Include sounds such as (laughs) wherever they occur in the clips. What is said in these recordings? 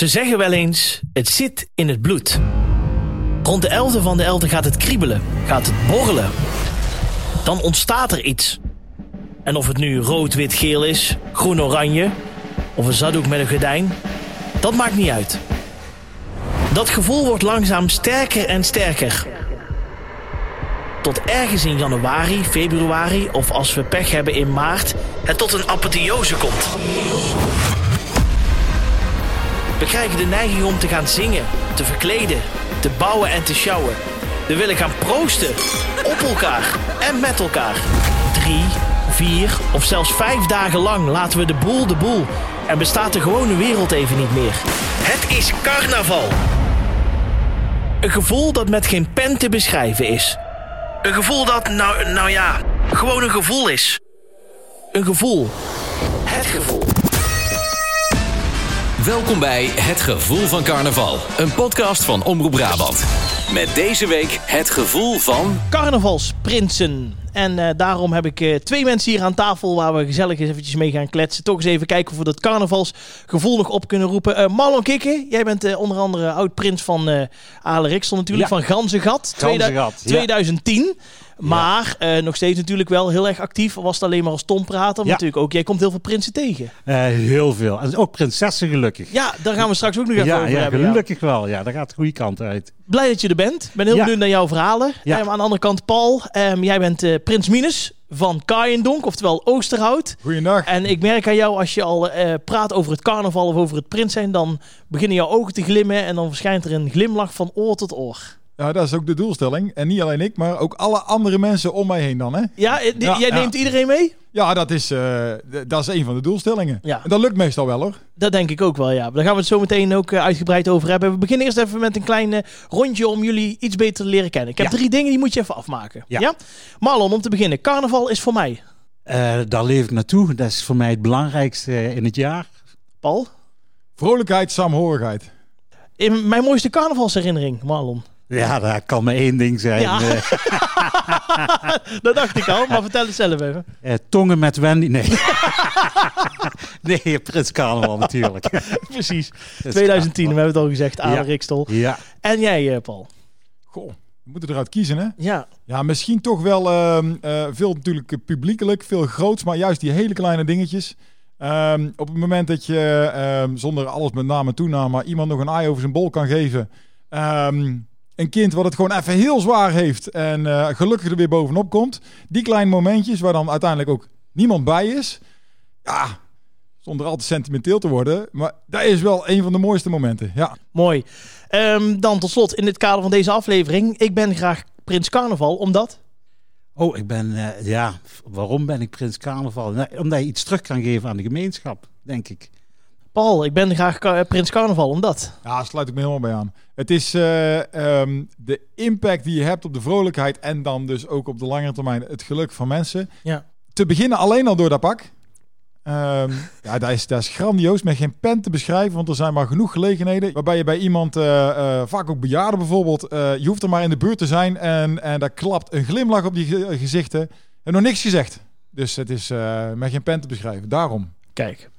Ze zeggen wel eens, het zit in het bloed. Rond de 11e van de 11 gaat het kriebelen, gaat het borrelen. Dan ontstaat er iets. En of het nu rood, wit, geel is, groen, oranje... of een zaddoek met een gordijn, dat maakt niet uit. Dat gevoel wordt langzaam sterker en sterker. Tot ergens in januari, februari of als we pech hebben in maart... het tot een apotheose komt. We krijgen de neiging om te gaan zingen, te verkleden, te bouwen en te sjouwen. We willen gaan proosten. Op elkaar en met elkaar. Drie, vier of zelfs vijf dagen lang laten we de boel de boel. En bestaat de gewone wereld even niet meer. Het is carnaval. Een gevoel dat met geen pen te beschrijven is. Een gevoel dat, nou, nou ja, gewoon een gevoel is. Een gevoel. Het gevoel. Welkom bij Het Gevoel van Carnaval, een podcast van Omroep Brabant. Met deze week het gevoel van. Carnavalsprinsen. En eh, daarom heb ik eh, twee mensen hier aan tafel waar we gezellig eens eventjes mee gaan kletsen. Toch eens even kijken of we dat carnavalsgevoel nog op kunnen roepen. Eh, Marlon Kikke, jij bent onder andere oud-prins van uh, Ale Riksel natuurlijk, Ja. van Ganzengat. Ganzengat, ja. 2010. Maar eh, nog steeds natuurlijk wel heel erg actief. Was het alleen maar als tomprater. Ja. Natuurlijk ook, jij komt heel veel prinsen tegen. Eh, heel veel. En ook prinsessen gelukkig. Ja, daar gaan we straks ook nog even ja, over ja, hebben. ja. gelukkig wel. Ja, daar gaat de goede kant uit. Blij dat je er bent. Ik ben heel Ja. benieuwd naar jouw verhalen. Ja. Ehm, aan de andere kant, Paul, ehm, jij bent eh, prins Minus van Kaaiendonk, oftewel Oosterhout. Goeiedag. En ik merk aan jou, als je al eh, praat over het carnaval of over het prins zijn, dan beginnen jouw ogen te glimmen en dan verschijnt er een glimlach van oor tot oor. Ja, dat is ook de doelstelling. En niet alleen ik, maar ook alle andere mensen om mij heen dan. Hè? Ja, eh, Ja, jij ja. neemt iedereen mee? Ja, dat is, eh, d- dat is een van de doelstellingen. Ja. En dat lukt meestal wel hoor. Dat denk ik ook wel, ja. Daar gaan we het zo meteen ook eh, uitgebreid over hebben. We beginnen eerst even met een klein rondje om jullie iets beter te leren kennen. Ik heb Ja. drie dingen, die moet je even afmaken. Ja. Ja. Marlon, om te beginnen. Carnaval is voor mij. Eh, daar leef ik naartoe. Dat is voor mij het belangrijkste in het jaar. Paul? Vrolijkheid, saamhorigheid. In mijn mooiste carnavalsherinnering, Marlon. Ja, dat kan maar één ding zijn. Ja. Eh, (laughs) Dat dacht ik al, maar vertel het zelf even. eh, tongen met Wendy. Nee. (laughs) nee, Prins Carnaval natuurlijk. (laughs) Precies. 2010, we hebben het al gezegd, Ader Ja. Rikstol. Ja. En jij, eh, Paul? Goh, we moeten eruit kiezen hè. Ja, Ja, misschien toch wel ehm, eh, veel natuurlijk publiekelijk, veel groots, maar juist die hele kleine dingetjes. Ehm, op het moment dat je, ehm, zonder alles met naam en toenaam, maar iemand nog een ei over zijn bol kan geven. Ehm, een kind wat het gewoon even heel zwaar heeft en eh, gelukkig er weer bovenop komt. Die kleine momentjes waar dan uiteindelijk ook niemand bij is. Ja, zonder al te sentimenteel te worden. Maar dat is wel een van de mooiste momenten. Ja. mooi. Ehm, dan tot slot, in het kader van deze aflevering. Ik ben graag Prins Carnaval, omdat... Oh, ik ben, eh, ja, waarom ben ik Prins Carnaval? Nou, omdat je iets terug kan geven aan de gemeenschap, denk ik. Paul, ik ben graag ka- Prins Carnaval, omdat... Ja, daar sluit ik me helemaal bij aan. Het is eh, ehm, de impact die je hebt op de vrolijkheid en dan dus ook op de langere termijn het geluk van mensen. Ja. Te beginnen alleen al door dat pak. Ehm, ja, dat is, dat is grandioos met geen pen te beschrijven, want er zijn maar genoeg gelegenheden waarbij je bij iemand, eh, eh, vaak ook bejaarden bijvoorbeeld, je hoeft er maar in de buurt te zijn en, en daar klapt een glimlach op die ge- gezichten en nog niks gezegd. Dus het is met geen pen te beschrijven. Daarom. Kijk.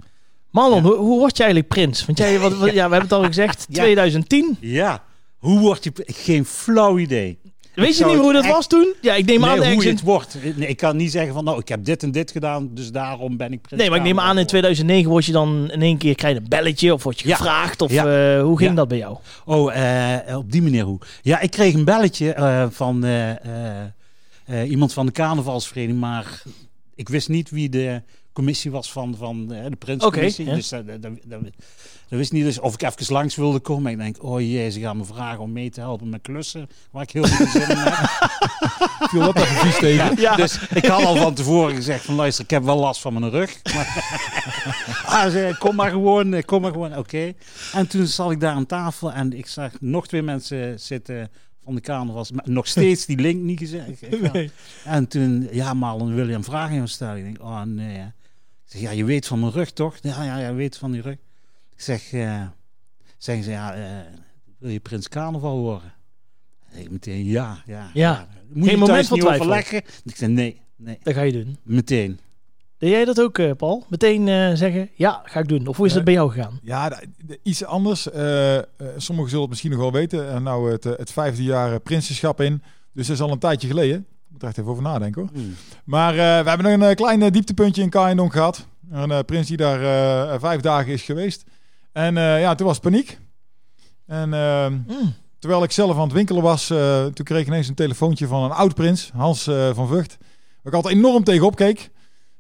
Marlon, hoe, hoe word jij eigenlijk prins? Want jij, wat, wat- (laughs) ja, we hebben het al gezegd, Ja. 2010. Ja. Hoe word je... Geen flauw idee. Weet je niet meer hoe dat echt- was toen? Ja, ik neem aan Nee, ergens hoe in... het wordt. Nee, ik kan niet zeggen van, nou, ik heb dit en dit gedaan, dus daarom ben ik prins Nee, maar ik neem aan in Carnaval. 2009 word je dan in één keer krijg je een belletje of word je Ja. gevraagd of Ja. eh, hoe ging Ja. dat bij jou? Oh, eh, op die manier hoe? Ja, ik kreeg een belletje eh, van iemand van de carnavalsvereniging, maar ik wist niet wie de commissie was van, van eh, de prinscommissie. Oké, ja. Dus dat, dat, dat, dat- dat wist niet dus of ik even langs wilde komen. Ik denk, oh jee, ze gaan me vragen om mee te helpen met klussen, waar ik heel veel zin in heb. (laughs) Viel dat tegen? Ja. Dus (laughs) ik had al van tevoren gezegd van luister, ik heb wel last van mijn rug. (laughs) Maar, ah, ze zei, kom maar gewoon, eh, kom maar gewoon, oké. En toen zat ik daar aan tafel en ik zag nog twee mensen zitten van de carnavals. Maar nog steeds die link niet gezegd. Nee. En toen, ja Marlon, wil je een vraag aan jou stellen? Ik denk, oh nee. Zeg, ja, je weet van mijn rug toch? Ja, ja, ja, weet van die rug. Ik zeg, eh, zeggen ze, ja, eh, wil je Prins Carnaval horen? Ik meteen, ja, ja. Ja. Moet Geen je moment van niet twijfel. overleggen? Ik zei, nee, nee, Dat ga je doen. meteen. Deed jij dat ook, eh, Paul? Meteen eh, zeggen, ja, ga ik doen. Of hoe is dat bij jou gegaan? Ja, iets anders. Sommigen zullen het misschien nog wel weten. En nou het, het vijfde jaar prinsesschap in. Dus dat is al een tijdje geleden. Moet er echt even over nadenken hoor. Hmm. Maar eh, we hebben nog een eh, klein eh, dieptepuntje in Kaaiendonk gehad. Een prins die daar vijf dagen is geweest. En ja, toen was paniek. En eh, Mm. terwijl ik zelf aan het winkelen was, toen kreeg ik ineens een telefoontje van een oud prins, Hans van Vught. Waar ik altijd enorm tegenop keek.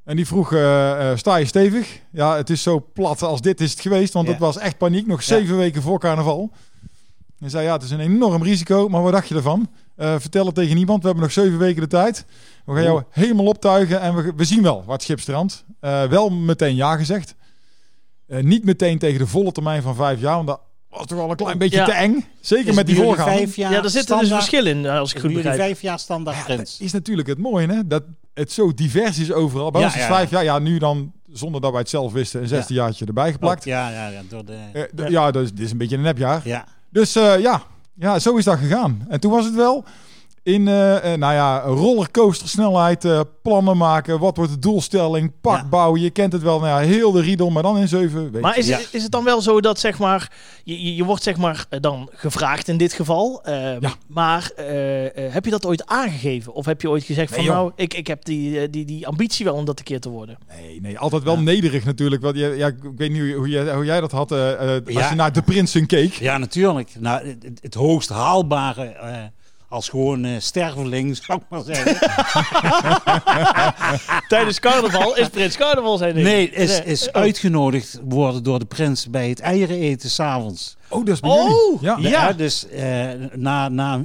En die vroeg, sta je stevig? Ja, het is zo plat als dit is het geweest, want Ja. het was echt paniek. Nog zeven weken voor carnaval. Hij zei, ja, het is een enorm risico, maar wat dacht je ervan? Eh, vertel het tegen niemand, we hebben nog zeven weken de tijd. We gaan jou helemaal optuigen en we, we zien wel waar het schip strandt. Eh, wel meteen ja gezegd. Eh, niet meteen tegen de volle termijn van vijf jaar, want dat was toch wel een klein beetje Ja. te eng. Zeker Is met die voorgaande. vijf jaar Ja, er zit er dus verschil in, als ik is goed begrijp. vijf jaar standaard. Dat is natuurlijk het mooie, hè? Dat het zo divers is overal. Bij Ja, ons is ja, vijf jaar, ja, nu dan, zonder dat wij het zelf wisten, een zesde jaartje erbij geplakt. Ja, ja, ja, door de... Ja, dus dit is een beetje een nepjaar. Ja. Dus eh, ja. Ja, zo is dat gegaan. En toen was het wel in, eh, eh, nou ja, rollercoaster snelheid, eh, plannen maken. Wat wordt de doelstelling? Pak Ja. bouwen. Je kent het wel, nou ja, heel de riedel, maar dan in zeven weken. Maar is, Ja. het, is het dan wel zo dat zeg maar, je, je, wordt zeg maar dan gevraagd in dit geval, Ja. maar eh, eh, heb je dat ooit aangegeven? Of heb je ooit gezegd Nee, van joh. nou, ik, ik heb die, die, die ambitie wel om dat een keer te worden? Nee, nee, altijd wel nederig natuurlijk. Want je, ja, ik weet niet hoe, jij, hoe jij dat had als je naar de prinsen keek. ja, natuurlijk. Nou, het, het- het hoogst haalbare eh, als gewoon eh, sterveling, (laughs) zou ik maar zeggen. (laughs) Tijdens carnaval is Prins Carnaval zijn ding. Nee, is, Nee. is uitgenodigd worden door de prins bij het eieren eten s'avonds. Oh, dat is bij Oh, jullie. Ja. Ja. Dus eh, na, na,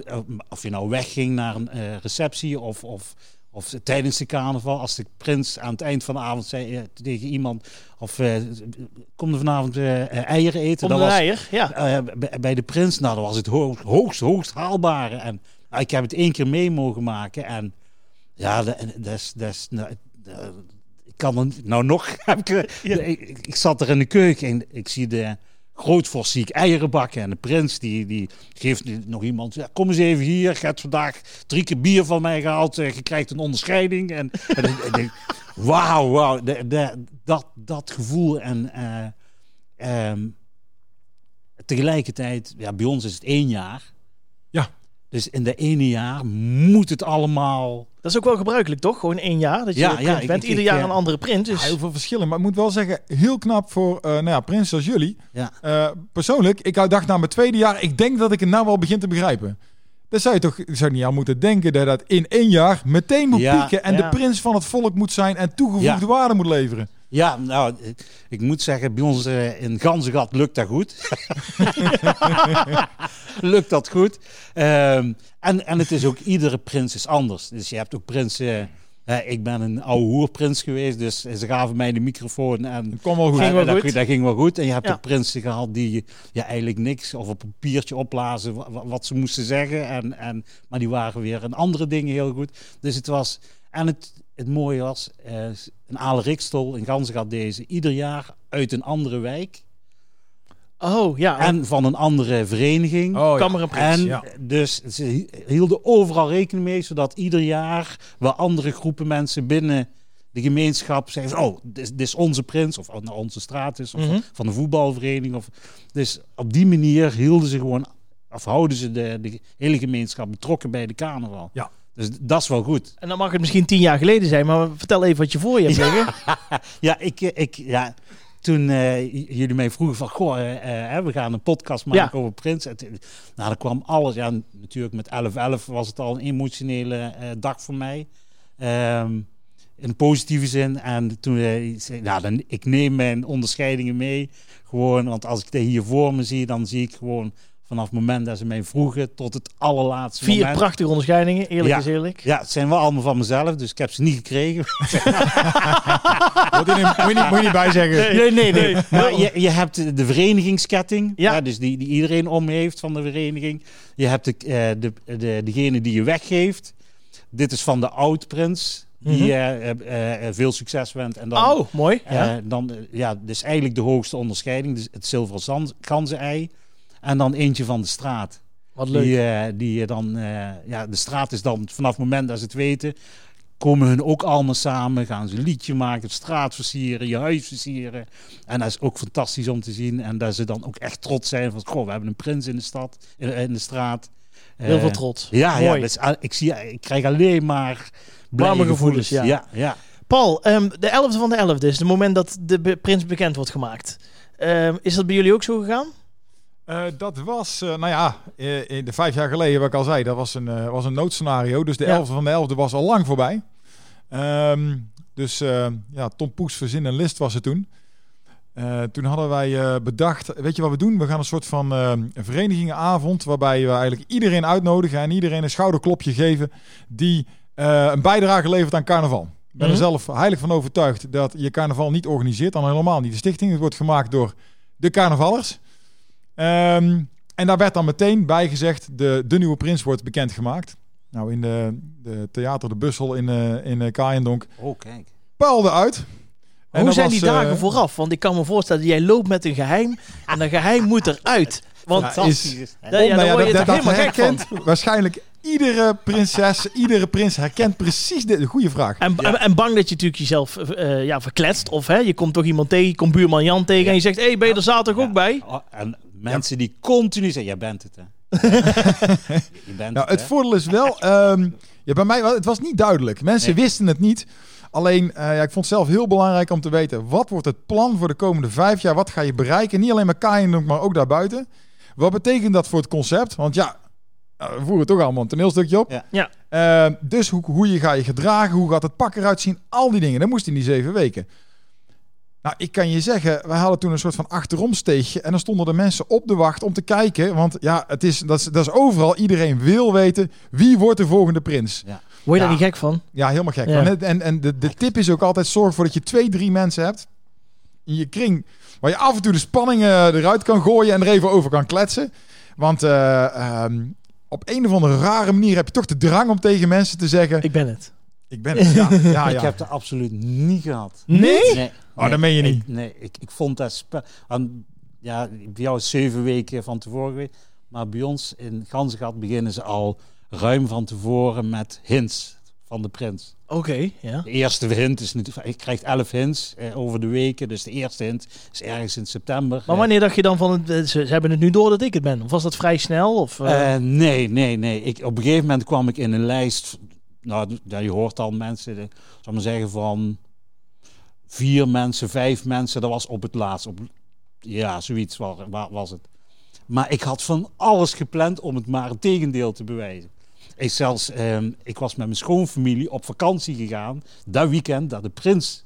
of je nou wegging naar een eh, receptie of, of, of tijdens de carnaval, als de prins aan het eind van de avond zei eh, tegen iemand, of eh, kom er vanavond eieren eten. Om de dat was, eier, ja. eh, bij, bij de prins, nou, dat was het hoogst, hoogst, hoogst haalbare. En nou, ik heb het één keer mee mogen maken en ja, dat is, dat is, nou, dat- ik kan er, nou nog, (laughs) heb ik, eh, ik, zat er in de keuken en ik zie de grootvorst zie ik eieren bakken en de prins die, die geeft nog iemand, ja, kom eens even hier, je hebt vandaag drie keer bier van mij gehaald, eh, je krijgt een onderscheiding. En, en denk, (laughs) wauw, wauw, de- de- dat, dat gevoel en eh, ehm, tegelijkertijd, ja, bij ons is het één jaar. Ja. Dus in de ene jaar moet het allemaal. Dat is ook wel gebruikelijk, toch? Gewoon één jaar dat je Ja, ja, ik- bent. ik- Ieder ik, jaar eh, een andere prins. Ja, Dus heel veel verschillen. Maar ik moet wel zeggen, heel knap voor eh nou ja, prinsen als jullie. Ja. Eh, persoonlijk, ik dacht na mijn tweede jaar, ik denk dat ik het nou wel begin te begrijpen. Dan zou je toch zou je niet aan moeten denken dat dat in één jaar meteen moet Ja, pieken en ja. de prins van het volk moet zijn en toegevoegde Ja. waarde moet leveren. Ja, nou, ik- ik moet zeggen, bij ons eh, in Ganzengat lukt dat goed. (laughs) lukt dat goed. Ehm, en, en het is ook, iedere prins is anders. Dus je hebt ook prinsen... eh, ik ben een oude hoerprins geweest, dus ze gaven mij de microfoon en... Dat wel goed. Ging wel dat, goed. dat ging wel goed. En je hebt Ja. ook prinsen gehad die ja, eigenlijk niks of op een papiertje wa- wat, ze moesten zeggen. En, en, maar die waren weer in andere dingen heel goed. Dus het was. En het, het mooie was, eh, een Ale Rikstol in Ganzengat deze ieder jaar uit een andere wijk. oh ja, En van een andere vereniging. Oh, ja. En ja. dus ze hielden overal rekening mee, zodat ieder jaar wel andere groepen mensen binnen de gemeenschap zeggen: van, Oh, dit is, dit is onze prins, of naar onze straat is, of Mhm. van de voetbalvereniging. Of, dus op die manier hielden ze gewoon, of houden ze de, de hele gemeenschap betrokken bij de carnaval. Ja. Dus dat is wel goed. En dan mag het misschien tien jaar geleden zijn, maar vertel even wat je voor je hebt liggen. (laughs) Ja, ik, eh, ik, ja toen eh, jullie mij vroegen van, goh, eh, we gaan een podcast maken Ja. over Prins. En nou, dan kwam alles. Ja, natuurlijk met 11-11 was het al een emotionele dag voor mij. Ehm, in positieve zin. En toen zei nou, dan, ik neem mijn onderscheidingen mee. Gewoon, want als ik dit hier voor me zie, dan zie ik gewoon vanaf het moment dat ze mij vroegen tot het allerlaatste Vier moment. prachtige onderscheidingen, eerlijk Ja. is eerlijk. Ja, het zijn wel allemaal van mezelf, dus ik heb ze niet gekregen. (laughs) Moet je niet, moet je niet, moet je niet bijzeggen. Nee, nee, nee. Maar je, je hebt de verenigingsketting, Ja. ja. dus die, die iedereen om heeft van de vereniging. Je hebt de, eh, de, de, degene die je weggeeft. Dit is van de oud-prins, die Mhm. eh, eh, eh, veel succes wens. En dan, Oh, mooi. eh, Ja. dan, ja, dus eigenlijk de hoogste onderscheiding, dus het zilveren ganzenei. En dan eentje van de straat. Wat leuk. Die, eh, die je dan, eh, ja, de straat is dan vanaf het moment dat ze het weten, komen hun ook allemaal samen. Gaan ze een liedje maken, straat versieren, je huis versieren. En dat is ook fantastisch om te zien. En dat ze dan ook echt trots zijn van, goh, we hebben een prins in de stad, in, de straat. Heel veel Eh, trots. Ja, ja Mooi. dat is- ik, zie, ik krijg alleen maar blije gevoelens, ja. ja, ja. Paul, ehm, de 11e van de 11e is het moment dat de prins bekend wordt gemaakt. Ehm, is dat bij jullie ook zo gegaan? Eh, dat was, eh, nou ja, eh, in de vijf jaar geleden, wat ik al zei, dat was een, was een noodscenario. Dus de Ja. 11e van de 11e was al lang voorbij. Ehm, dus ja, Tom Poes verzin en list was het toen. Toen hadden wij bedacht, weet je wat we doen? We gaan een soort van verenigingavond waarbij we eigenlijk iedereen uitnodigen en iedereen een schouderklopje geven die een bijdrage levert aan carnaval. Ik ben er Mhm. zelf heilig van overtuigd dat je carnaval niet organiseert, dan helemaal niet de stichting. Het wordt gemaakt door de carnavallers. Ehm, en daar werd dan meteen bij gezegd, de, de nieuwe prins wordt bekendgemaakt. Nou, in de, de theater De Bussel in, eh in eh, Kaaiendonk Oh, kijk. paalde uit. En Hoe zijn was, die dagen eh, vooraf? Want ik kan me voorstellen, jij loopt met een geheim en dat geheim moet eruit. Want Ja, is- Ja, Nou word je dat, toch dat, helemaal gek van. herkent waarschijnlijk iedere prinses, iedere prins herkent precies dit. Goede vraag. En, en, en bang dat je natuurlijk jezelf eh, ja, verkletst. Of hè, je komt toch iemand tegen, je komt buurman Jan tegen en je zegt, hé, hey, ben je er zaterdag ook bij? Oh, en mensen die continu zeggen, jij bent het, hè. (laughs) je bent Nou, het voordeel is wel, ehm, ja, bij mij, het was niet duidelijk. Mensen Nee. wisten het niet. Alleen, eh, ja, ik vond het zelf heel belangrijk om te weten, wat wordt het plan voor de komende vijf jaar? Wat ga je bereiken? Niet alleen maar Kaaiendonk, maar ook daarbuiten. Wat betekent dat voor het concept? Want ja, eh, we voeren toch allemaal een toneelstukje op. Ja. Ja. Eh, dus hoe, hoe je ga je gedragen, hoe gaat het pak eruit zien? Al die dingen, dat moest in die zeven weken. Nou, ik kan je zeggen, wij hadden toen een soort van achteromsteegje. En dan stonden de mensen op de wacht om te kijken. Want ja, het is, dat, is, dat is overal. Iedereen wil weten, wie wordt de volgende prins? Word je daar Ja. niet gek van? Ja, helemaal gek. Ja. En, en, en de, de tip is ook altijd, zorg ervoor dat je twee, drie mensen hebt in je kring. Waar je af en toe de spanning eruit kan gooien en er even over kan kletsen. Want eh, ehm, op een of andere rare manier heb je toch de drang om tegen mensen te zeggen... Ik ben het. Ben het. Ja, (laughs) ja, Ik ja. heb het absoluut niet gehad. Nee? Nee. Oh, dat meen je niet. Ik, nee, ik, ik vond dat... aan, ja, bij jou is zeven weken van tevoren geweest. Maar bij ons in Ganzengat beginnen ze al ruim van tevoren met hints van de prins. Oké, ja. De eerste hint is natuurlijk... Ik krijg elf hints eh, over de weken. Dus de eerste hint is ergens in september. Maar wanneer dacht je dan van, het, eh, ze, ze hebben het nu door dat ik het ben? Of was dat vrij snel? Of, Eh, nee, nee, nee. Ik, op een gegeven moment kwam ik in een lijst. Nou, je hoort al mensen, de, zal maar zeggen van vier mensen, vijf mensen. Dat was op het laatst. Op, ja, zoiets was, wa- was het. Maar ik had van alles gepland om het maar het tegendeel te bewijzen. Ik, zelfs, ehm, ik was met mijn schoonfamilie op vakantie gegaan. Dat weekend dat de prins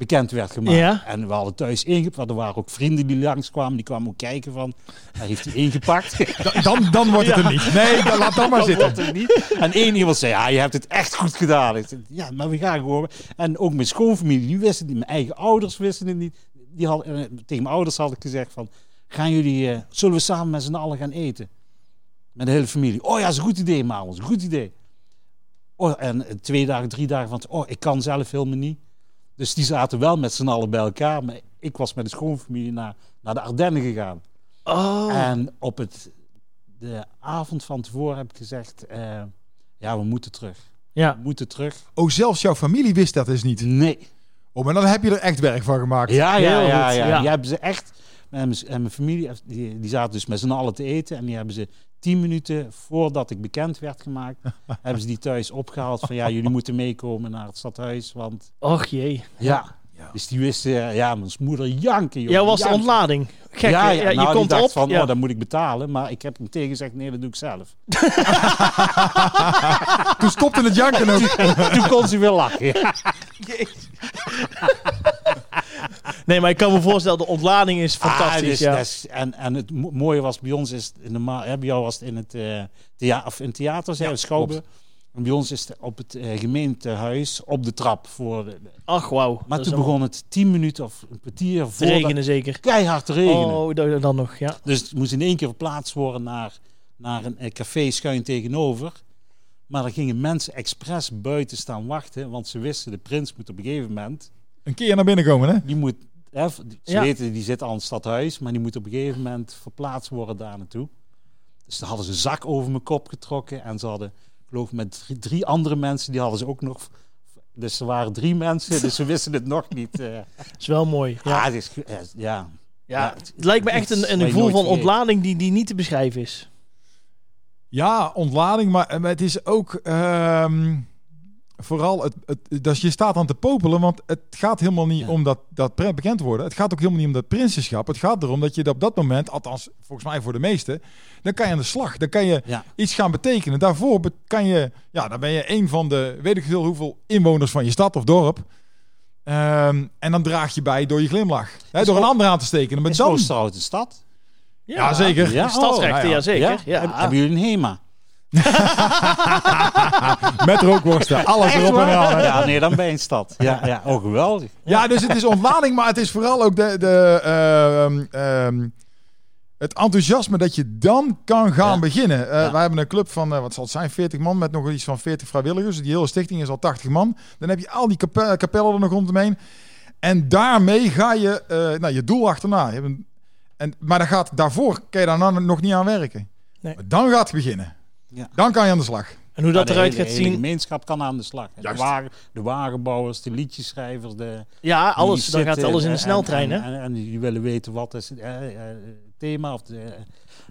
bekend werd gemaakt. Ja. En we hadden thuis ingepakt. Er waren ook vrienden die langskwamen. Die kwamen ook kijken van, hij heeft hij ingepakt. (laughs) Da- Dan, dan wordt het er niet. Nee, dan, laat dat maar zitten. wordt het niet. En één iemand zei, ja, je hebt het echt goed gedaan. Ik zei, ja, maar we gaan gewoon. En ook mijn schoonfamilie, die wisten het niet. Mijn eigen ouders wisten het niet. Die hadden, eh, tegen mijn ouders had ik gezegd van, gaan jullie, eh, zullen we samen met z'n allen gaan eten? Met de hele familie. Oh ja, dat is een goed idee, een goed idee. Oh, en twee dagen, drie dagen van, oh, ik kan zelf helemaal niet. Dus die zaten wel met z'n allen bij elkaar. Maar ik was met de schoonfamilie naar, naar de Ardennen gegaan. oh, En op het, de avond van tevoren heb ik gezegd, eh, ja, we moeten terug. ja. We moeten terug. Oh, zelfs jouw familie wist dat dus niet. Nee. Oh, maar dan heb je er echt werk van gemaakt. Ja, ja, Heel ja. goed, ja. ja. Die hebben ze echt, en mijn, en mijn familie, die, die zaten dus met z'n allen te eten. En die hebben ze tien minuten voordat ik bekend werd gemaakt, (laughs) hebben ze die thuis opgehaald. Van ja, jullie moeten meekomen naar het stadhuis. Want Och jee. ja, dus die wisten, ja, mijn moeder janken. joh, Jij was de ontlading. Gek, ja, ja, ja, je nou, komt dacht op. van, ja. oh, dan moet ik betalen. Maar ik heb hem tegen gezegd, nee, dat doe ik zelf. (laughs) Toen stopte het janken ook. Toen kon ze weer lachen. (laughs) Nee, maar ik kan me voorstellen, de ontlading is fantastisch. Ah, dus ja. dat is- en, en het mo- mooie was bij ons is in de ma- hè, bij jou was het in het eh thea of in theater, zei Ja, Schouwburg. En bij ons is het op het eh, gemeentehuis op de trap voor. De, Ach, wauw. maar toen begon het tien minuten of een kwartier voor regenen zeker. keihard te regenen. Oh, dan, dan nog, ja. Dus het moest in één keer verplaatst worden naar, naar een eh, café schuin tegenover. Maar er gingen mensen expres buiten staan wachten, want ze wisten de prins moet op een gegeven moment Een keer naar binnen komen, hè? die moet, hè, ze Ja. weten, die zit al in het stadhuis, maar die moet op een gegeven moment verplaatst worden daar naartoe. Dus dan hadden ze een zak over mijn kop getrokken en ze hadden geloof met drie, drie andere mensen, die hadden ze ook nog. Dus er waren drie mensen, dus ze wisten het nog niet. eh. (laughs) is wel mooi. ja, Ja, het is, eh, ja. ja. ja, het lijkt me echt een, een gevoel van ontlading die, die niet te beschrijven is. Ja, ontlading, maar, maar het is ook ehm, vooral, het, het, dat je staat aan te popelen, want het gaat helemaal niet Ja. om dat, dat bekend worden. Het gaat ook helemaal niet om dat prinsesschap. Het gaat erom dat je op dat moment, althans volgens mij voor de meesten, dan kan je aan de slag. Dan kan je Ja. iets gaan betekenen. Daarvoor kan je, ja, dan ben je een van de, weet ik veel hoeveel inwoners van je stad of dorp. Ehm, en dan draag je bij door je glimlach. Hè, door een ander aan te steken. Maar Is dan, een stad? Ja, zeker. Ja, Stadsrechten, oh, ja, ja, zeker. Ja? Ja. Heb- Hebben jullie een HEMA? (laughs) met rookworsten, alles erop en aan. Ja, nee, dan ben je een stad. Ja, ja. oh geweldig. Ja, dus het is ontlading, maar het is vooral ook de, de, ehm, ehm, het enthousiasme dat je dan kan gaan Ja. beginnen. Eh, Ja. Wij hebben een club van, eh, wat zal het zijn, 40 man met nog iets van 40 vrijwilligers. Die hele stichting is al 80 man. Dan heb je al die kape- kapellen er nog rondomheen. En daarmee ga je eh, nou, je doel achterna. Je hebt een, en, maar dan gaat, daarvoor kan je daar nou nog niet aan werken. Nee. Maar dan gaat het beginnen. Ja. Dan kan je aan de slag. En hoe dat Ja, de eruit hele- gaat hele zien. gemeenschap kan aan de slag. De, wagen, de wagenbouwers, de liedjeschrijvers, de... Ja, alles. Dan gaat alles in de sneltrein, en, hè? En, en die willen weten wat is het eh, eh, thema. Of de,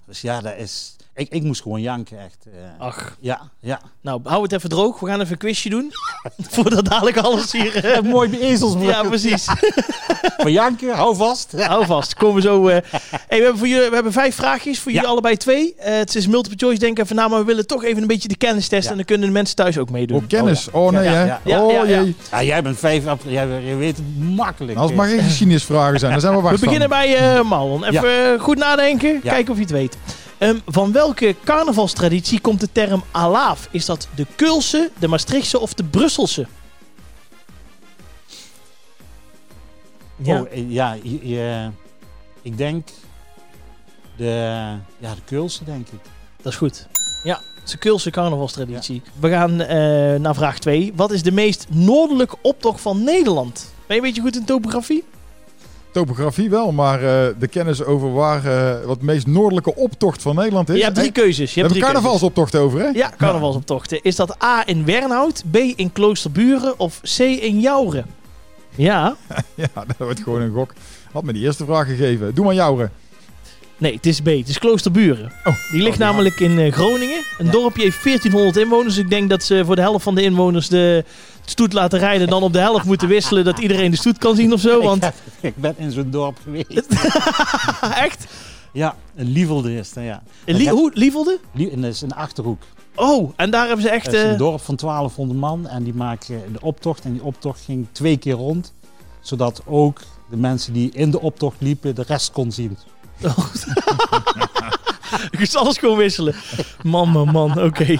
dus ja, dat is... Ik, ik moest gewoon janken, echt. eh. Ach, Ja, ja. nou, hou het even droog. We gaan even een quizje doen. (laughs) Voordat dadelijk alles hier... (laughs) eh, mooi ezelsbrug. ja, precies. (laughs) Voor janken, hou vast. Hou vast, komen we zo. eh. Hey, we, hebben voor jullie, we hebben vijf vraagjes, voor jullie allebei twee. Eh, het is multiple choice, denk ik even na, maar we willen toch even een beetje de kennis testen. Ja. En dan kunnen de mensen thuis ook meedoen. Oh, kennis. Oh, nee, Ja, hè? ja, ja. oh, Ja, ja, jee. Ja, jij bent vijf... Jij, je weet het makkelijk. Nou, als het maar geen geschiedenisvragen zijn, dan zijn we We beginnen bij eh Marlon. Even eh, goed nadenken, Ja. kijken of je het weet. Ehm, van welke carnavalstraditie komt de term alaaf? Is dat de Keulse, de Maastrichtse of de Brusselse? Ja, Oh, eh, ja, je- je- ik denk... De, ja, de Keulse, denk ik. dat is goed. Ja, het is de Keulse carnavalstraditie. We gaan eh, naar vraag 2. Wat is de meest noordelijke optocht van Nederland? Ben je een beetje goed in topografie? Topografie wel, maar eh, de kennis over waar eh, wat meest noordelijke optocht van Nederland is. je hebt drie keuzes. Je we hebt drie keuzes. carnavalsoptocht over, hè? Ja, carnavalsoptochten. Is dat A in Wernhout, B in Kloosterburen of C in Jouren? Ja. (laughs) Ja, dat wordt gewoon een gok. Had me die eerste vraag gegeven. Doe maar jouwe. Nee, het is B. Het is Kloosterburen. Oh, Die ligt oh, namelijk in eh, Groningen. Een dorpje heeft 1400 inwoners. Ik denk dat ze voor de helft van de inwoners de stoet laten rijden. Dan op de helft moeten wisselen dat iedereen de stoet kan zien of zo. (laughs) Want Ik, ben in zo'n dorp geweest. (laughs) echt? ja, een Lievelde is dat, ja. In Lie- hoe, Lievelde? Lie- dat is een Achterhoek. Oh, en daar hebben ze echt... Het is eh, een dorp van 1200 man en die maken de optocht. En die optocht ging twee keer rond. Zodat ook de mensen die in de optocht liepen de rest kon zien. (laughs) Ik moest alles gewoon wisselen. Man, man, man. Oké.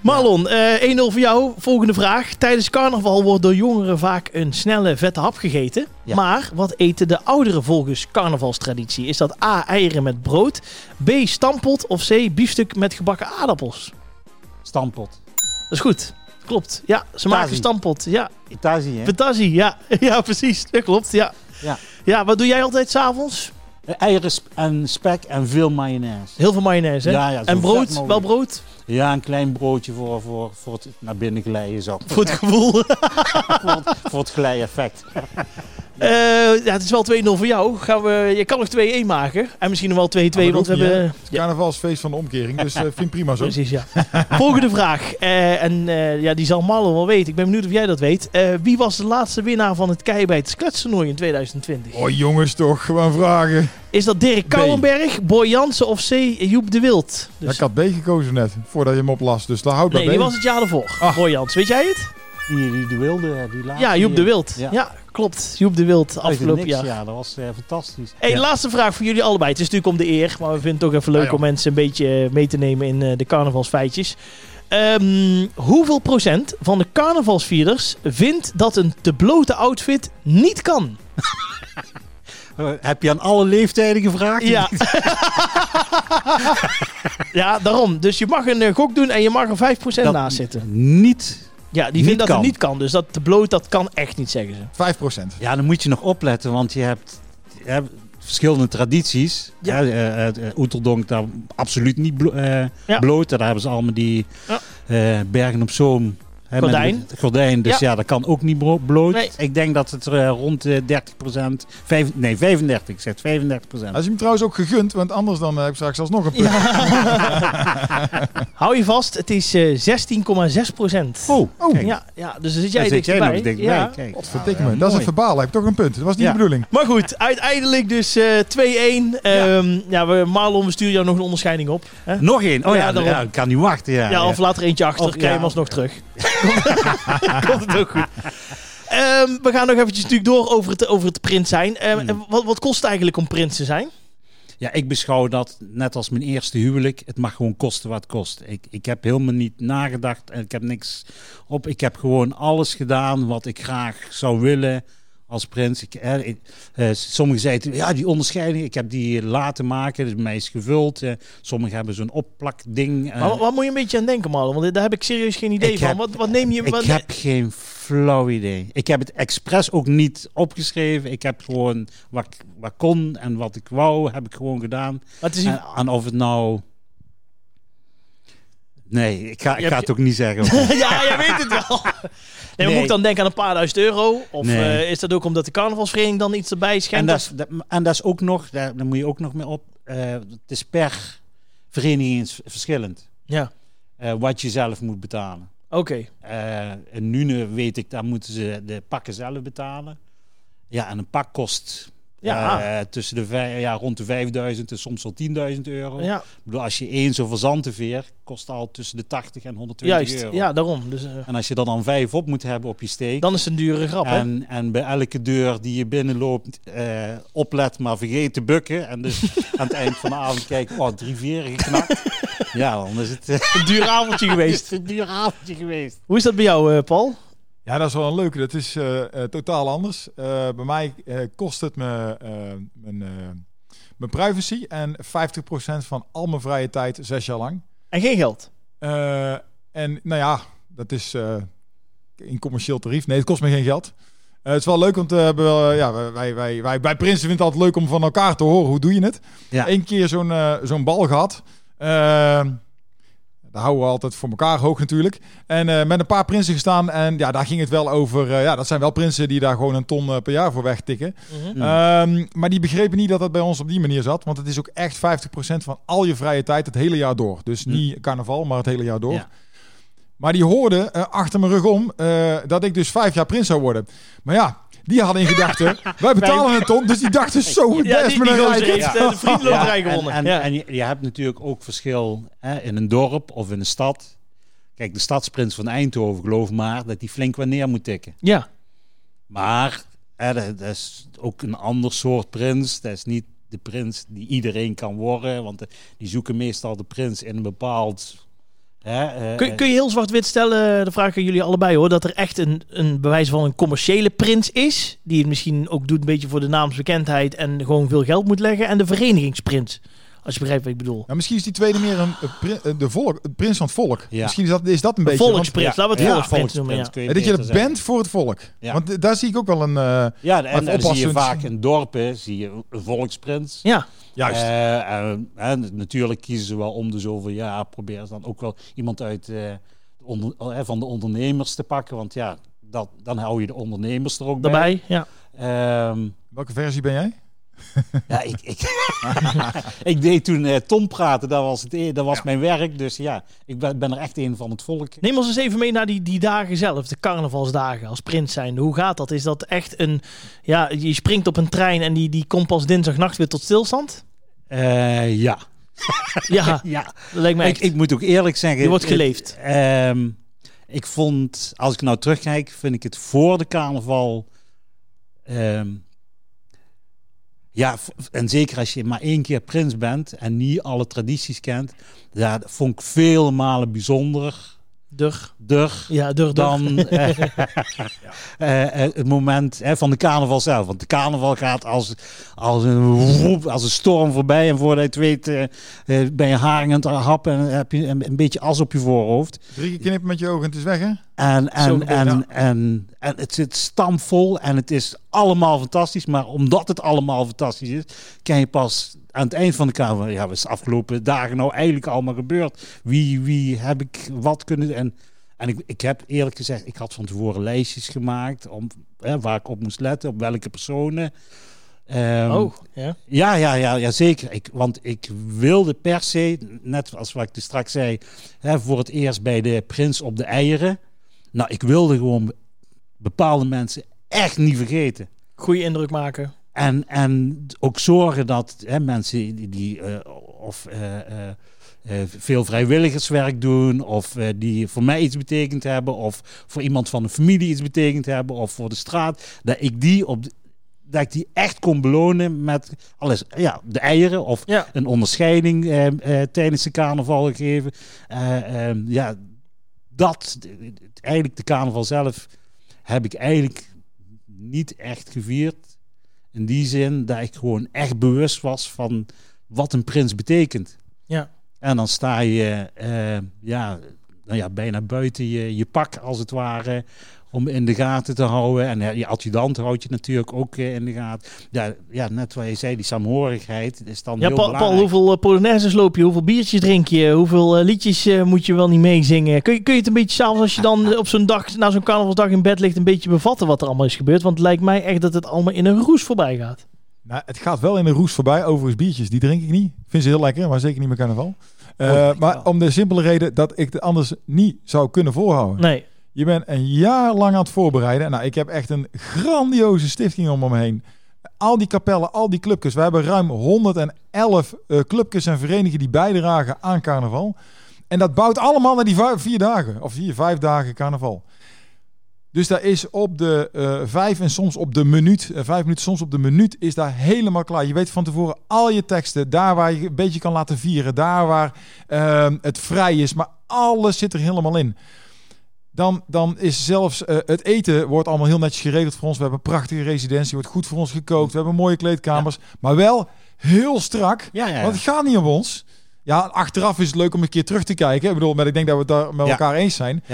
Marlon, eh 1-0 voor jou. Volgende vraag. Tijdens carnaval wordt door jongeren vaak een snelle, vette hap gegeten. Ja. Maar wat eten de ouderen volgens carnavalstraditie? Is dat A, eieren met brood, B, stampot of C, biefstuk met gebakken aardappels? Stampot. Dat is goed. Klopt. Ja, ze maken stampot. Ja, hè? fantasie. Ja. (laughs) ja, precies. Dat klopt. Ja. Ja. ja, wat doe jij altijd s'avonds? Eh, Eieren en spek en veel mayonaise. Heel veel mayonaise, hè? Ja, ja, en brood? Wel brood? Ja, een klein broodje voor, voor, voor het naar binnen glijden. Zo. Voor het gevoel. (laughs) voor, het, voor het glijeffect. Eh, ja, het is wel 2-0 voor jou. Gaan we, je kan nog 2-1 maken. En misschien nog wel 2-2, dat want we niet, hebben... Het is carnavalsfeest van de omkering, dus eh vind prima zo. Precies, ja. Volgende vraag. Eh, en eh, ja, die zal Marlon wel weten. Ik ben benieuwd of jij dat weet. Eh, wie was de laatste winnaar van het Keibijt Skletstoernooi in 2020? Oh jongens toch, gewoon vragen. Is dat Dirk Kouwenberg, Boy Jansen of C. Joep de Wild? Ja, Dus, ik had B gekozen net, voordat je hem oplas, dus daar houdt nee, bij die B. was het jaar ervoor. Ah. Boy Jansen, weet jij het? Die, die, die wilde, die laatste. Ja, Joep de die- Wild. Ja, Ja. Klopt. Joep de Wild, afgelopen niks, jaar. Ja, dat was eh, fantastisch. Hey, Ja. laatste vraag voor jullie allebei. Het is natuurlijk om de eer, maar we vinden het toch even leuk Ja, om mensen een beetje mee te nemen in eh, de carnavalsfeitjes. Ehm, hoeveel procent van de carnavalsvierders vindt dat een te blote outfit niet kan? Eh, (laughs) heb je aan alle leeftijden gevraagd? Ja. (laughs) ja, daarom. Dus je mag een eh, gok doen en je mag er 5% Dat naast zitten. Niet. Ja, die vindt dat kan. het niet kan. Dus dat te bloot, dat kan echt niet, zeggen ze. 5%. Ja, dan moet je nog opletten, want je hebt, je hebt verschillende tradities. Ja. Ja. Eh, eh, Oeteldonk daar absoluut niet blo- eh, Ja. bloot. Daar hebben ze allemaal die Ja. eh, Bergen op Zoom. Met Gordijn. het Gordijn, dus Ja. ja. dat kan ook niet bloot. Nee. Ik denk dat het eh, rond de 30 procent, nee 35, ik zeg 35 procent. Als je hem trouwens ook gegund, want anders dan eh, heb ik straks alsnog een punt. (laughs) Hou je vast, het is eh 16,6 procent. Oh, Oh. Ja, ja, dus dan zit jij zit jij nog dichtbij. Ja. Kijk. Me, dat is het verbaal. Heb ik toch een punt. Dat was niet Ja. de bedoeling. Maar goed, uiteindelijk dus eh 2-1. Ehm, ja. we, Marlon, we sturen jou nog een onderscheiding op. Hè? Nog één. Oh Ja, ja, daarom. ja, ik kan niet wachten. Ja, Ja, of laat er eentje achter, Of, krijg je hem alsnog terug. (laughs) Komt het ook goed. Ehm, we gaan nog eventjes natuurlijk door over het, over het prins zijn. Ehm, Hmm. wat, wat kost het eigenlijk om prins te zijn? Ja, ik beschouw dat net als mijn eerste huwelijk. Het mag gewoon kosten wat het kost. Ik, ik heb helemaal niet nagedacht en ik heb niks op. Ik heb gewoon alles gedaan wat ik graag zou willen als prins. Ik, eh, ik, eh, sommigen zeiden, ja, die onderscheiding, ik heb die laten maken. Dus mij is gevuld. Eh, sommigen hebben zo'n opplakding. eh. Maar waar moet je een beetje aan denken, Marlon? Want daar heb ik serieus geen idee Ik van. heb- wat, wat neem je... ik wat- heb geen flauw idee. Ik heb het expres ook niet opgeschreven. Ik heb gewoon wat, wat kon en wat ik wou, heb ik gewoon gedaan. het is En, en of het nou. Nee, ik ga, ik ga het ook niet zeggen. (laughs) ja, je weet het wel. (laughs) Nee, moet ik dan denken aan een paar duizend euro? Of Nee. eh, is dat ook omdat de carnavalsvereniging dan iets erbij en, schenkt? dat is, dat, en dat is ook nog, daar, daar moet je ook nog mee op. eh, het is per vereniging verschillend. Ja, eh, wat je zelf moet betalen. oké. Eh in Nune weet ik, daar moeten ze de pakken zelf betalen. Ja, en een pak kost Ja. eh, tussen de vij- ja, rond de 5000 en soms wel 10.000 euro. Ja, Ik bedoel, als je één zo'n verzantenveer kost al tussen de 80 en 120 juist. euro. Ja, daarom. Dus, eh, En als je er dan vijf op moet hebben op je steek. dan is het een dure grap, hè? en, en bij elke deur die je binnenloopt, eh, oplet, maar vergeet te bukken. En dus (laughs) aan het eind van de avond kijken, oh, drie veren geknakt. (laughs) ja, dan is het Een duur avondje (laughs) geweest. een duur avondje geweest. Hoe is dat bij jou, Paul? Ja, dat is wel een leuke. Dat is eh, eh, totaal anders. Eh, bij mij kost het me mijn, mijn privacy en 50% van al mijn vrije tijd zes jaar lang. En geen geld. En nou ja, dat is in commercieel tarief. Nee, het kost me geen geld. Het is wel leuk, want eh, we ja, wij, wij, wij, bij Prinsen vinden het altijd leuk om van elkaar te horen. Hoe doe je het? Ja. Eén keer zo'n zo'n bal gehad. Daar houden we altijd voor elkaar hoog natuurlijk. En eh, met een paar prinsen gestaan. En ja, daar ging het wel over. eh, ja, dat zijn wel prinsen die daar gewoon een ton eh, per jaar voor wegtikken. Mhm. Mm. Ehm, maar die begrepen niet dat dat bij ons op die manier zat. Want het is ook echt 50% van al je vrije tijd het hele jaar door. Dus Mm. niet carnaval, maar het hele jaar door. Ja. Maar die hoorden eh, achter mijn rug om eh, dat ik dus vijf jaar prins zou worden. Maar ja, die hadden in gedachten, (laughs) wij betalen een ton. Dus die dachten zo, Ja, is de vriendenloterij en, gewonnen. en, ja. en je, je hebt natuurlijk ook verschil hè, in een dorp of in een stad. Kijk, de stadsprins van Eindhoven, geloof maar, dat die flink wat neer moet tikken. ja. Maar hè, dat, dat is ook een ander soort prins. Dat is niet de prins die iedereen kan worden. Want eh, die zoeken meestal de prins in een bepaald... Hè, eh, Kun, kun je heel zwart-wit stellen, de vraag aan jullie allebei hoor, dat er echt een, een bewijs van een commerciële prins is, die het misschien ook doet een beetje voor de naamsbekendheid en gewoon veel geld moet leggen, en de verenigingsprins, als je begrijpt wat ik bedoel. Ja, misschien is die tweede meer een, de volk, een prins van het volk. Ja. Misschien is dat, is dat een Een beetje... volksprins, laten we het ja, volksprins noemen. Ja. je dat je er zeggen. bent voor het volk. Ja. Want daar zie ik ook wel een... eh, Ja, en, dan zie je vaak in dorpen zie je een volksprins. ja, juist. Eh, en- en natuurlijk kiezen ze wel om de zoveel jaar. Proberen ze dan ook wel iemand uit eh, onder, van de ondernemers te pakken. Want ja, dat, dan hou je de ondernemers er ook bij. daarbij. Ja. Ehm, Welke versie ben jij? (laughs) ja, ik, ik, (laughs) ik deed toen eh, Tom praten. Dat was, het, e- dat was mijn werk. Dus ja, ik ben, ben er echt een van het volk. Neem ons eens even mee naar die, die dagen zelf, de carnavalsdagen als prins zijn. Hoe gaat dat? Is dat echt een, ja, je springt op een trein en die, die komt pas dinsdagnacht weer tot stilstand? Eh, ja. (laughs) Ja, ja. dat lijkt me Ik, echt. ik moet ook eerlijk zeggen. Je wordt geleefd. ehm, ik vond, als ik nou terugkijk, vind ik het voor de carnaval. ehm, ja, en zeker als je maar één keer prins bent en niet alle tradities kent, ja, dat vond ik vele malen bijzonderder Dur. dur Ja, dur, dur. dan (laughs) eh, eh, eh, het moment hè, van de carnaval zelf. Want de carnaval gaat als, als, een, woep, als een storm voorbij. En voordat je het weet eh, eh, ben je haring aan het happen en heb je een, een beetje as op je voorhoofd. Drie keer knippen met je ogen en het is weg, hè? En, en, en, en, en het zit stampvol en het is allemaal fantastisch. Maar omdat het allemaal fantastisch is, kan je pas aan het eind van de kamer... Ja, wat is de afgelopen dagen nou eigenlijk allemaal gebeurd? Wie, wie heb ik wat kunnen... En, en ik, ik heb eerlijk gezegd, ik had van tevoren lijstjes gemaakt... Om, hè, waar ik op moest letten, op welke personen... Ehm, oh, ja. ja, ja, ja, ja zeker. Ik, want ik wilde per se, net als wat ik dus straks zei, hè, voor het eerst bij de prins op de eieren. Nou, ik wilde gewoon bepaalde mensen echt niet vergeten. Goeie indruk maken. En, en ook zorgen dat hè, mensen die, die eh, of eh, eh, veel vrijwilligerswerk doen, of die voor mij iets betekend hebben, of voor iemand van de familie iets betekend hebben, of voor de straat, dat ik die op dat ik die echt kon belonen met alles, ja, de eieren of Ja. een onderscheiding tijdens de carnaval gegeven. Eh, eh, ja, dat, eigenlijk de carnaval zelf heb ik eigenlijk niet echt gevierd. In die zin dat ik gewoon echt bewust was van wat een prins betekent. Ja. En dan sta je eh, ja, nou ja, bijna buiten je, je pak als het ware. Om in de gaten te houden. En eh, je adjudant houdt je natuurlijk ook eh, in de gaten. Ja, ja, net wat je zei, die saamhorigheid is dan Ja, heel Paul, Paul, hoeveel uh, polonaises loop je? Hoeveel biertjes drink je? Hoeveel eh, liedjes eh, moet je wel niet meezingen? Kun je, kun je het een beetje s'avonds, als je dan eh, op zo'n dag, na zo'n carnavalsdag in bed ligt, een beetje bevatten wat er allemaal is gebeurd? Want het lijkt mij echt dat het allemaal in een roes voorbij gaat. Nou, het gaat wel in een roes voorbij. Overigens, biertjes, die drink ik niet. Ik vind ze heel lekker, maar zeker niet met carnaval. Eh, Oh, ik maar wel. om de simpele reden dat ik het anders niet zou kunnen voorhouden. Nee. Je bent een jaar lang aan het voorbereiden. Nou, ik heb echt een grandioze stichting om me heen. Al die kapellen, al die clubjes. We hebben ruim 111 eh clubjes en verenigingen die bijdragen aan carnaval. En dat bouwt allemaal naar die vier dagen. Of vier, vijf dagen carnaval. Dus daar is op de eh, vijf en soms op de minuut, eh, vijf minuten, soms op de minuut, is daar helemaal klaar. Je weet van tevoren al je teksten, daar waar je een beetje kan laten vieren, daar waar ehm, het vrij is, maar alles zit er helemaal in. Dan, dan is zelfs eh, het eten wordt allemaal heel netjes geregeld voor ons. We hebben een prachtige residentie, wordt goed voor ons gekookt. We hebben mooie kleedkamers, maar wel heel strak. Ja, ja, ja. Want het gaat niet om ons. Ja, achteraf is het leuk om een keer terug te kijken. Ik bedoel, maar ik denk dat we het daar met elkaar eens zijn.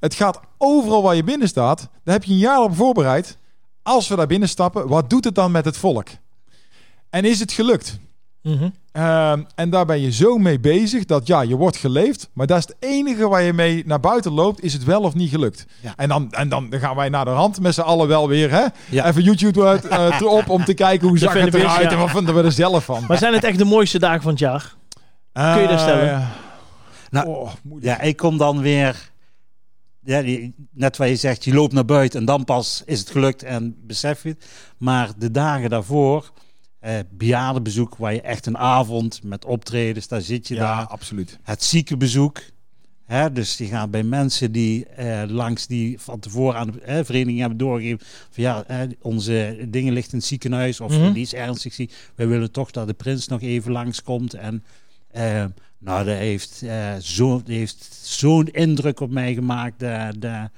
Het gaat overal waar je binnen staat. Daar heb je een jaar op voorbereid. Als we daar binnen stappen, wat doet het dan met het volk? En is het gelukt? Mhm. Ehm, en daar ben je zo mee bezig dat ja, je wordt geleefd. Maar dat is het enige waar je mee naar buiten loopt. Is het wel of niet gelukt? Ja. En, dan, en dan gaan wij naar de hand met z'n allen wel weer. Hè? Ja. Even YouTube uit, eh, erop om te kijken hoe (laughs) zag het eruit ja. en wat vinden we er zelf van. Maar zijn het echt de mooiste dagen van het jaar? kun je dat stellen? Eh, Nou, oh. Ja, ik kom dan weer. Ja, die- net wat je zegt, je loopt naar buiten en dan pas is het gelukt en besef je het. Maar de dagen daarvoor, eh, bejaardenbezoek, waar je echt een avond met optredens, daar zit je ja, daar. absoluut. Het ziekenbezoek. Hè, dus je gaat bij mensen die eh, langs die van tevoren aan de eh, vereniging hebben doorgegeven. Van ja, eh, onze dingen ligt in het ziekenhuis of Mhm. die is ernstig ziek. Wij willen toch dat de prins nog even langskomt. En nou, dat heeft eh, zo- dat heeft zo'n indruk op mij gemaakt. Dat, dat,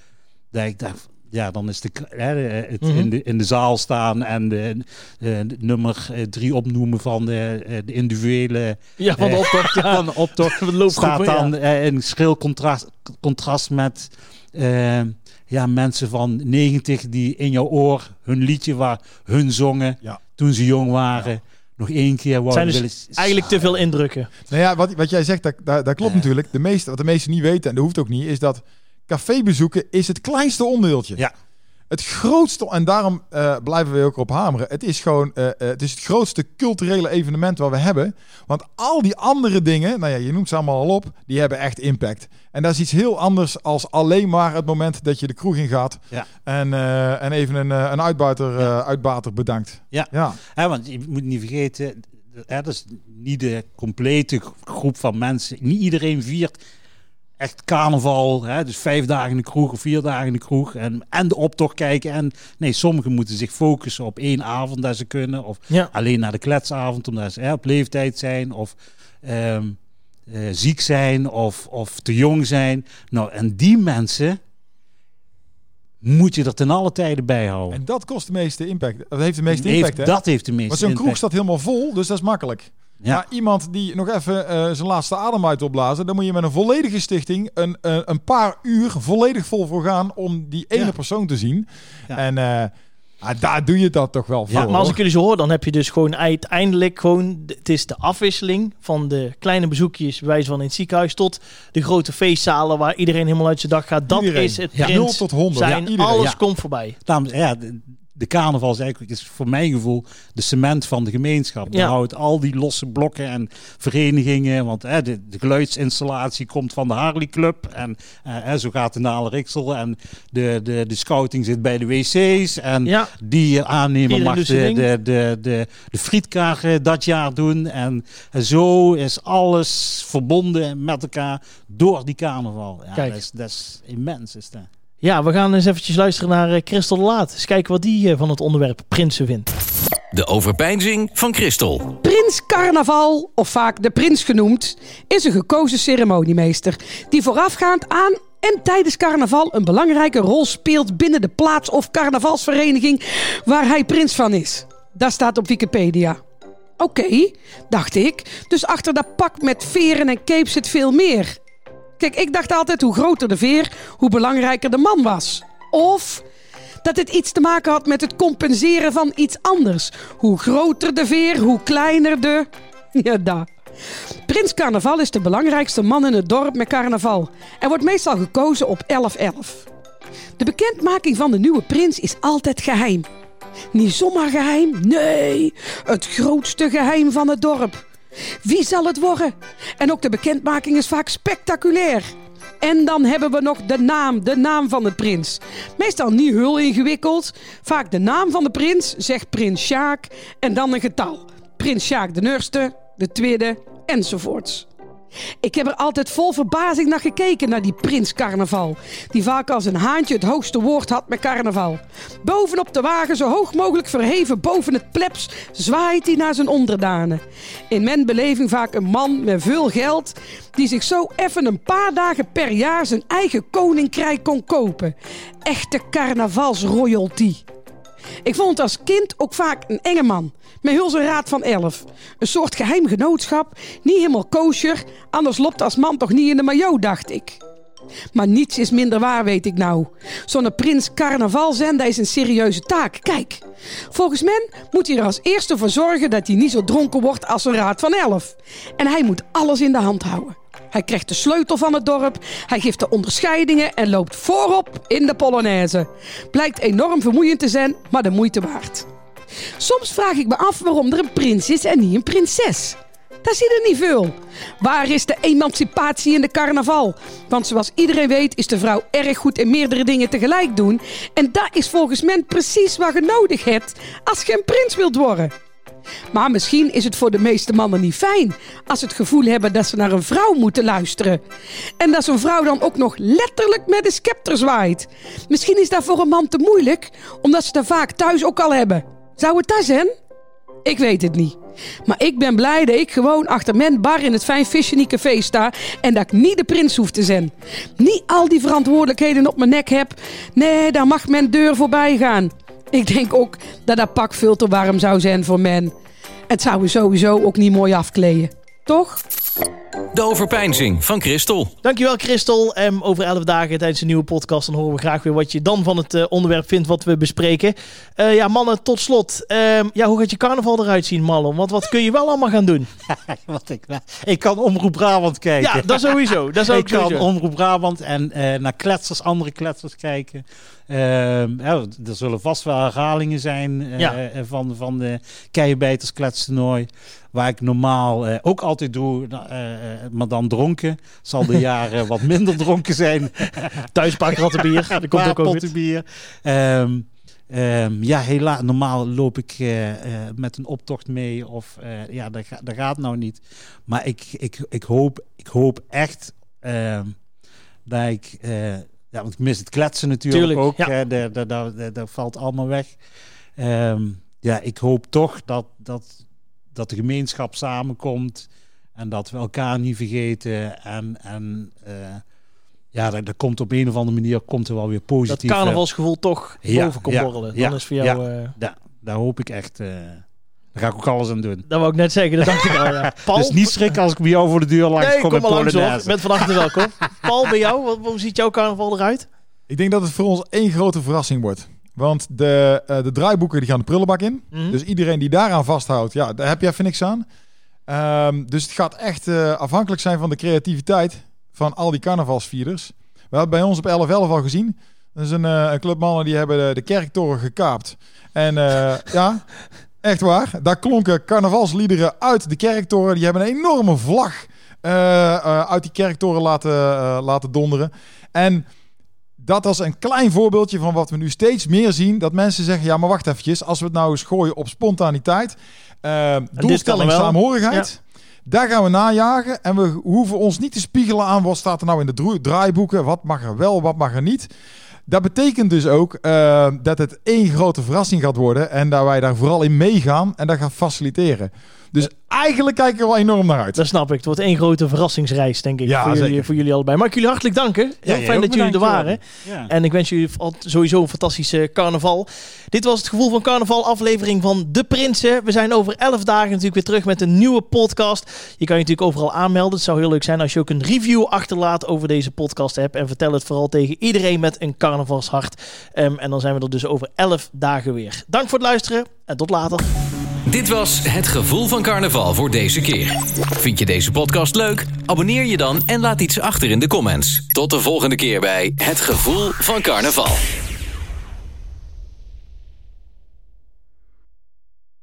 dat ik dacht, ja, dan is de, hè, de- het Mhm. in, de, in de zaal staan en de, de, de nummer eh, drie opnoemen van de, eh, de individuele Ja, van de Eh, optocht. (laughs) Ja. van de optocht (laughs) Van de loopgroepen, staat dan ja. eh, in schril contrast, contrast met eh, ja, mensen van 90 die in jouw oor hun liedje waar hun zongen Ja. toen ze jong waren. Nog één keer zijn wouden dus willen... Eigenlijk te veel indrukken. Nou ja, wat, wat jij zegt, dat, dat, dat klopt Eh. natuurlijk. De meeste, wat de meesten niet weten, en dat hoeft ook niet, is dat cafébezoeken is het kleinste onderdeeltje. Ja. Het grootste, en daarom eh, blijven we ook op hameren. Het is gewoon eh, eh, het, is het grootste culturele evenement wat we hebben. Want al die andere dingen, nou ja, je noemt ze allemaal al op, die hebben echt impact. En dat is iets heel anders als alleen maar het moment dat je de kroeg in gaat Ja. en, en even een, een uitbuiter, Ja. uitbater bedankt. Ja. ja. Want je moet niet vergeten, hè, dat is niet de complete groep van mensen. Niet iedereen viert echt carnaval. Hè, dus vijf dagen in de kroeg of vier dagen in de kroeg. En, en de optocht kijken. En nee, sommigen moeten zich focussen op één avond dat ze kunnen. Of Ja. alleen naar de kletsavond omdat ze hè, op leeftijd zijn. Of ehm, eh, ziek zijn of, of te jong zijn. Nou, en die mensen moet je er ten alle tijden bij houden. En dat kost de meeste impact. Dat heeft de meeste Heeft- impact, hè? dat heeft de meeste Want zo'n kroeg staat helemaal vol, dus dat is makkelijk. Ja. Maar iemand die nog even eh, zijn laatste adem uit wil blazen, dan moet je met een volledige stichting een, eh, een paar uur volledig vol voor gaan om die ene Ja. persoon te zien. Ja. En eh, ah, daar doe je dat toch wel voor. Ja, maar als ik jullie zo hoor, dan heb je dus gewoon uiteindelijk gewoon... Het is de afwisseling van de kleine bezoekjes, bij wijze van in het ziekenhuis, tot de grote feestzalen waar iedereen helemaal uit zijn dag gaat. Dat Iedereen. is het Ja. prins 0 tot 100. zijn. Ja, iedereen. Alles Ja. komt voorbij. Daarom, ja, de, carnaval is eigenlijk is voor mijn gevoel de cement van de gemeenschap. Ja. Daar houdt al die losse blokken en verenigingen. Want hè, de, de geluidsinstallatie komt van de Harley Club. En eh, hè, zo gaat de Nale Riksel. En de, de, de scouting zit bij de wc's. En Ja. die aannemer Iedereen mag de, de, de, de, de eh, dat jaar doen. En, en zo is alles verbonden met elkaar door die carnaval. Ja, Kijk. Dat, is, dat is immens. Is dat. Ja, we gaan eens eventjes luisteren naar eh, Christel de Laat. Eens kijken wat die eh, van het onderwerp Prinsen vindt. De overpeinzing van Christel. Prins Carnaval, of vaak de prins genoemd, is een gekozen ceremoniemeester die voorafgaand aan en tijdens carnaval een belangrijke rol speelt binnen de plaats- of carnavalsvereniging waar hij prins van is. Dat staat op Wikipedia. Oké, dacht ik. Dus achter dat pak met veren en cape zit veel meer. Kijk, ik dacht altijd hoe groter de veer, hoe belangrijker de man was. Of dat het iets te maken had met het compenseren van iets anders. Hoe groter de veer, hoe kleiner de. (laughs) Ja, daar. Prins Carnaval is de belangrijkste man in het dorp met carnaval en wordt meestal gekozen op 11-11. De bekendmaking van de nieuwe prins is altijd geheim. Niet zomaar geheim, nee, het grootste geheim van het dorp. Wie zal het worden? En ook de bekendmaking is vaak spectaculair. En dan hebben we nog de naam, de naam van de prins. Meestal niet heel ingewikkeld. Vaak de naam van de prins, zegt prins Sjaak, en dan een getal. Prins Sjaak de eerste, de tweede, enzovoorts. Ik heb er altijd vol verbazing naar gekeken, naar die prins carnaval. Die vaak als een haantje het hoogste woord had met carnaval. Bovenop de wagen, zo hoog mogelijk verheven boven het plebs, zwaait hij naar zijn onderdanen. In mijn beleving vaak een man met veel geld, die zich zo even een paar dagen per jaar zijn eigen koninkrijk kon kopen. Echte carnavalsroyalty. Ik vond als kind ook vaak een enge man. Met heel raad van elf. Een soort geheim genootschap. Niet helemaal kosher. Anders loopt als man toch niet in de maillot, dacht ik. Maar niets is minder waar, weet ik nou. Zo'n prins carnaval zenden is een serieuze taak. Kijk, volgens men moet hij er als eerste voor zorgen dat hij niet zo dronken wordt als een raad van elf. En hij moet alles in de hand houden. Hij krijgt de sleutel van het dorp, hij geeft de onderscheidingen en loopt voorop in de Polonaise. Blijkt enorm vermoeiend te zijn, maar de moeite waard. Soms vraag ik me af waarom er een prins is en niet een prinses. Daar zie je niet veel. Waar is de emancipatie in de carnaval? Want zoals iedereen weet is de vrouw erg goed in meerdere dingen tegelijk doen. En dat is volgens men precies wat je nodig hebt als je een prins wilt worden. Maar misschien is het voor de meeste mannen niet fijn als ze het gevoel hebben dat ze naar een vrouw moeten luisteren. En dat zo'n vrouw dan ook nog letterlijk met de scepter zwaait. Misschien is dat voor een man te moeilijk, omdat ze dat vaak thuis ook al hebben. Zou het dat zijn? Ik weet het niet. Maar ik ben blij dat ik gewoon achter mijn bar in het Fijn Café sta en dat ik niet de prins hoef te zijn. Niet al die verantwoordelijkheden op mijn nek heb. Nee, daar mag mijn deur voorbij gaan. Ik denk ook dat dat pak veel te warm zou zijn voor men. Het zou sowieso ook niet mooi afkleden. Toch? De overpeinzing van Christel. Dankjewel Christel. Ehm, over elf dagen tijdens een nieuwe podcast. Dan horen we graag weer wat je dan van het eh, onderwerp vindt wat we bespreken. Eh, ja mannen, tot slot. Ehm, ja, hoe gaat je carnaval eruit zien Marlon? Want wat kun je wel allemaal gaan doen? (laughs) Wat ik, ik kan Omroep Brabant kijken. Ja, dat sowieso. Dat (laughs) zou ik ik kan sowieso. Omroep Brabant en eh, naar kletsers, andere kletsers kijken. Ehm, ja, er zullen vast wel herhalingen zijn eh, Ja. eh, van, van de Keienbijters kletstoernooi. Waar ik normaal eh, ook altijd doe, maar dan dronken. Zal de (laughs) jaren wat minder dronken zijn. Thuis kratten bier. Dat (laughs) komt ook, bier. Ehm, ehm, ja, helaas. Normaal loop ik met een optocht mee. Of ja, dat, ga- dat gaat nou niet. Maar ik, ik, ik, hoop, ik hoop echt dat ik. Ja, want ik mis het kletsen natuurlijk Tuurlijk, ook. ja. hè. Dat, dat, dat, dat, dat valt allemaal weg. Ehm, ja, ik hoop toch dat, dat, dat de gemeenschap samenkomt. En dat we elkaar niet vergeten. En, en eh, ja, dat, dat komt op een of andere manier komt er wel weer Dat positief. eh, carnavalsgevoel toch Ja, boven komt ja, borrelen. Dan is voor jou... eh, ja, daar hoop ik echt. Daar ga ik ook alles aan doen. Dat wou ik net zeggen, dat dacht ik al. Ja. (laughs) Paul, Dus niet schrikken als ik bij jou voor de deur langs nee, kom kom met maar langs hoor. Polonaise. Met van achter welkom. (laughs) Paul, bij jou, wat, hoe ziet jouw carnaval eruit? Ik denk dat het voor ons één grote verrassing wordt. Want de, eh, de draaiboeken die gaan de prullenbak in. Mhm. Dus iedereen die daaraan vasthoudt, ja, daar heb je even niks aan. Ehm, dus het gaat echt eh, afhankelijk zijn van de creativiteit van al die carnavalsvierders. We hebben bij ons op 11-11 al gezien. Dat is een, eh, een club mannen die hebben de, de kerktoren gekaapt. En eh, (laughs) ja, echt waar. Daar klonken carnavalsliederen uit de kerktoren. Die hebben een enorme vlag eh, eh, uit die kerktoren laten, eh, laten donderen. En dat is een klein voorbeeldje van wat we nu steeds meer zien. Dat mensen zeggen, ja, maar wacht eventjes. Als we het nou eens gooien op spontaniteit, doelstelling, saamhorigheid. Daar gaan we najagen. En we hoeven ons niet te spiegelen aan wat staat er nou in de draaiboeken. Wat mag er wel, wat mag er niet. Dat betekent dus ook eh, dat het één grote verrassing gaat worden. En dat wij daar vooral in meegaan en dat gaan faciliteren. Dus eigenlijk kijken we wel enorm naar uit. Dat snap ik. Het wordt één grote verrassingsreis, denk ik, Ja, voor, jullie, voor jullie allebei. Mag ik jullie hartelijk danken. Heel Ja, fijn dat jullie er waren. Ja. En ik wens jullie al- sowieso een fantastische carnaval. Dit was het gevoel van carnaval, aflevering van De Prinsen. We zijn over elf dagen natuurlijk weer terug met een nieuwe podcast. Je kan je natuurlijk overal aanmelden. Het zou heel leuk zijn als je ook een review achterlaat over deze podcast hebt. En vertel het vooral tegen iedereen met een carnavalshart. Ehm, en dan zijn we er dus over elf dagen weer. Dank voor het luisteren en tot later. Dit was Het Gevoel van Carnaval voor deze keer. Vind je deze podcast leuk? Abonneer je dan en laat iets achter in de comments. Tot de volgende keer bij Het Gevoel van Carnaval.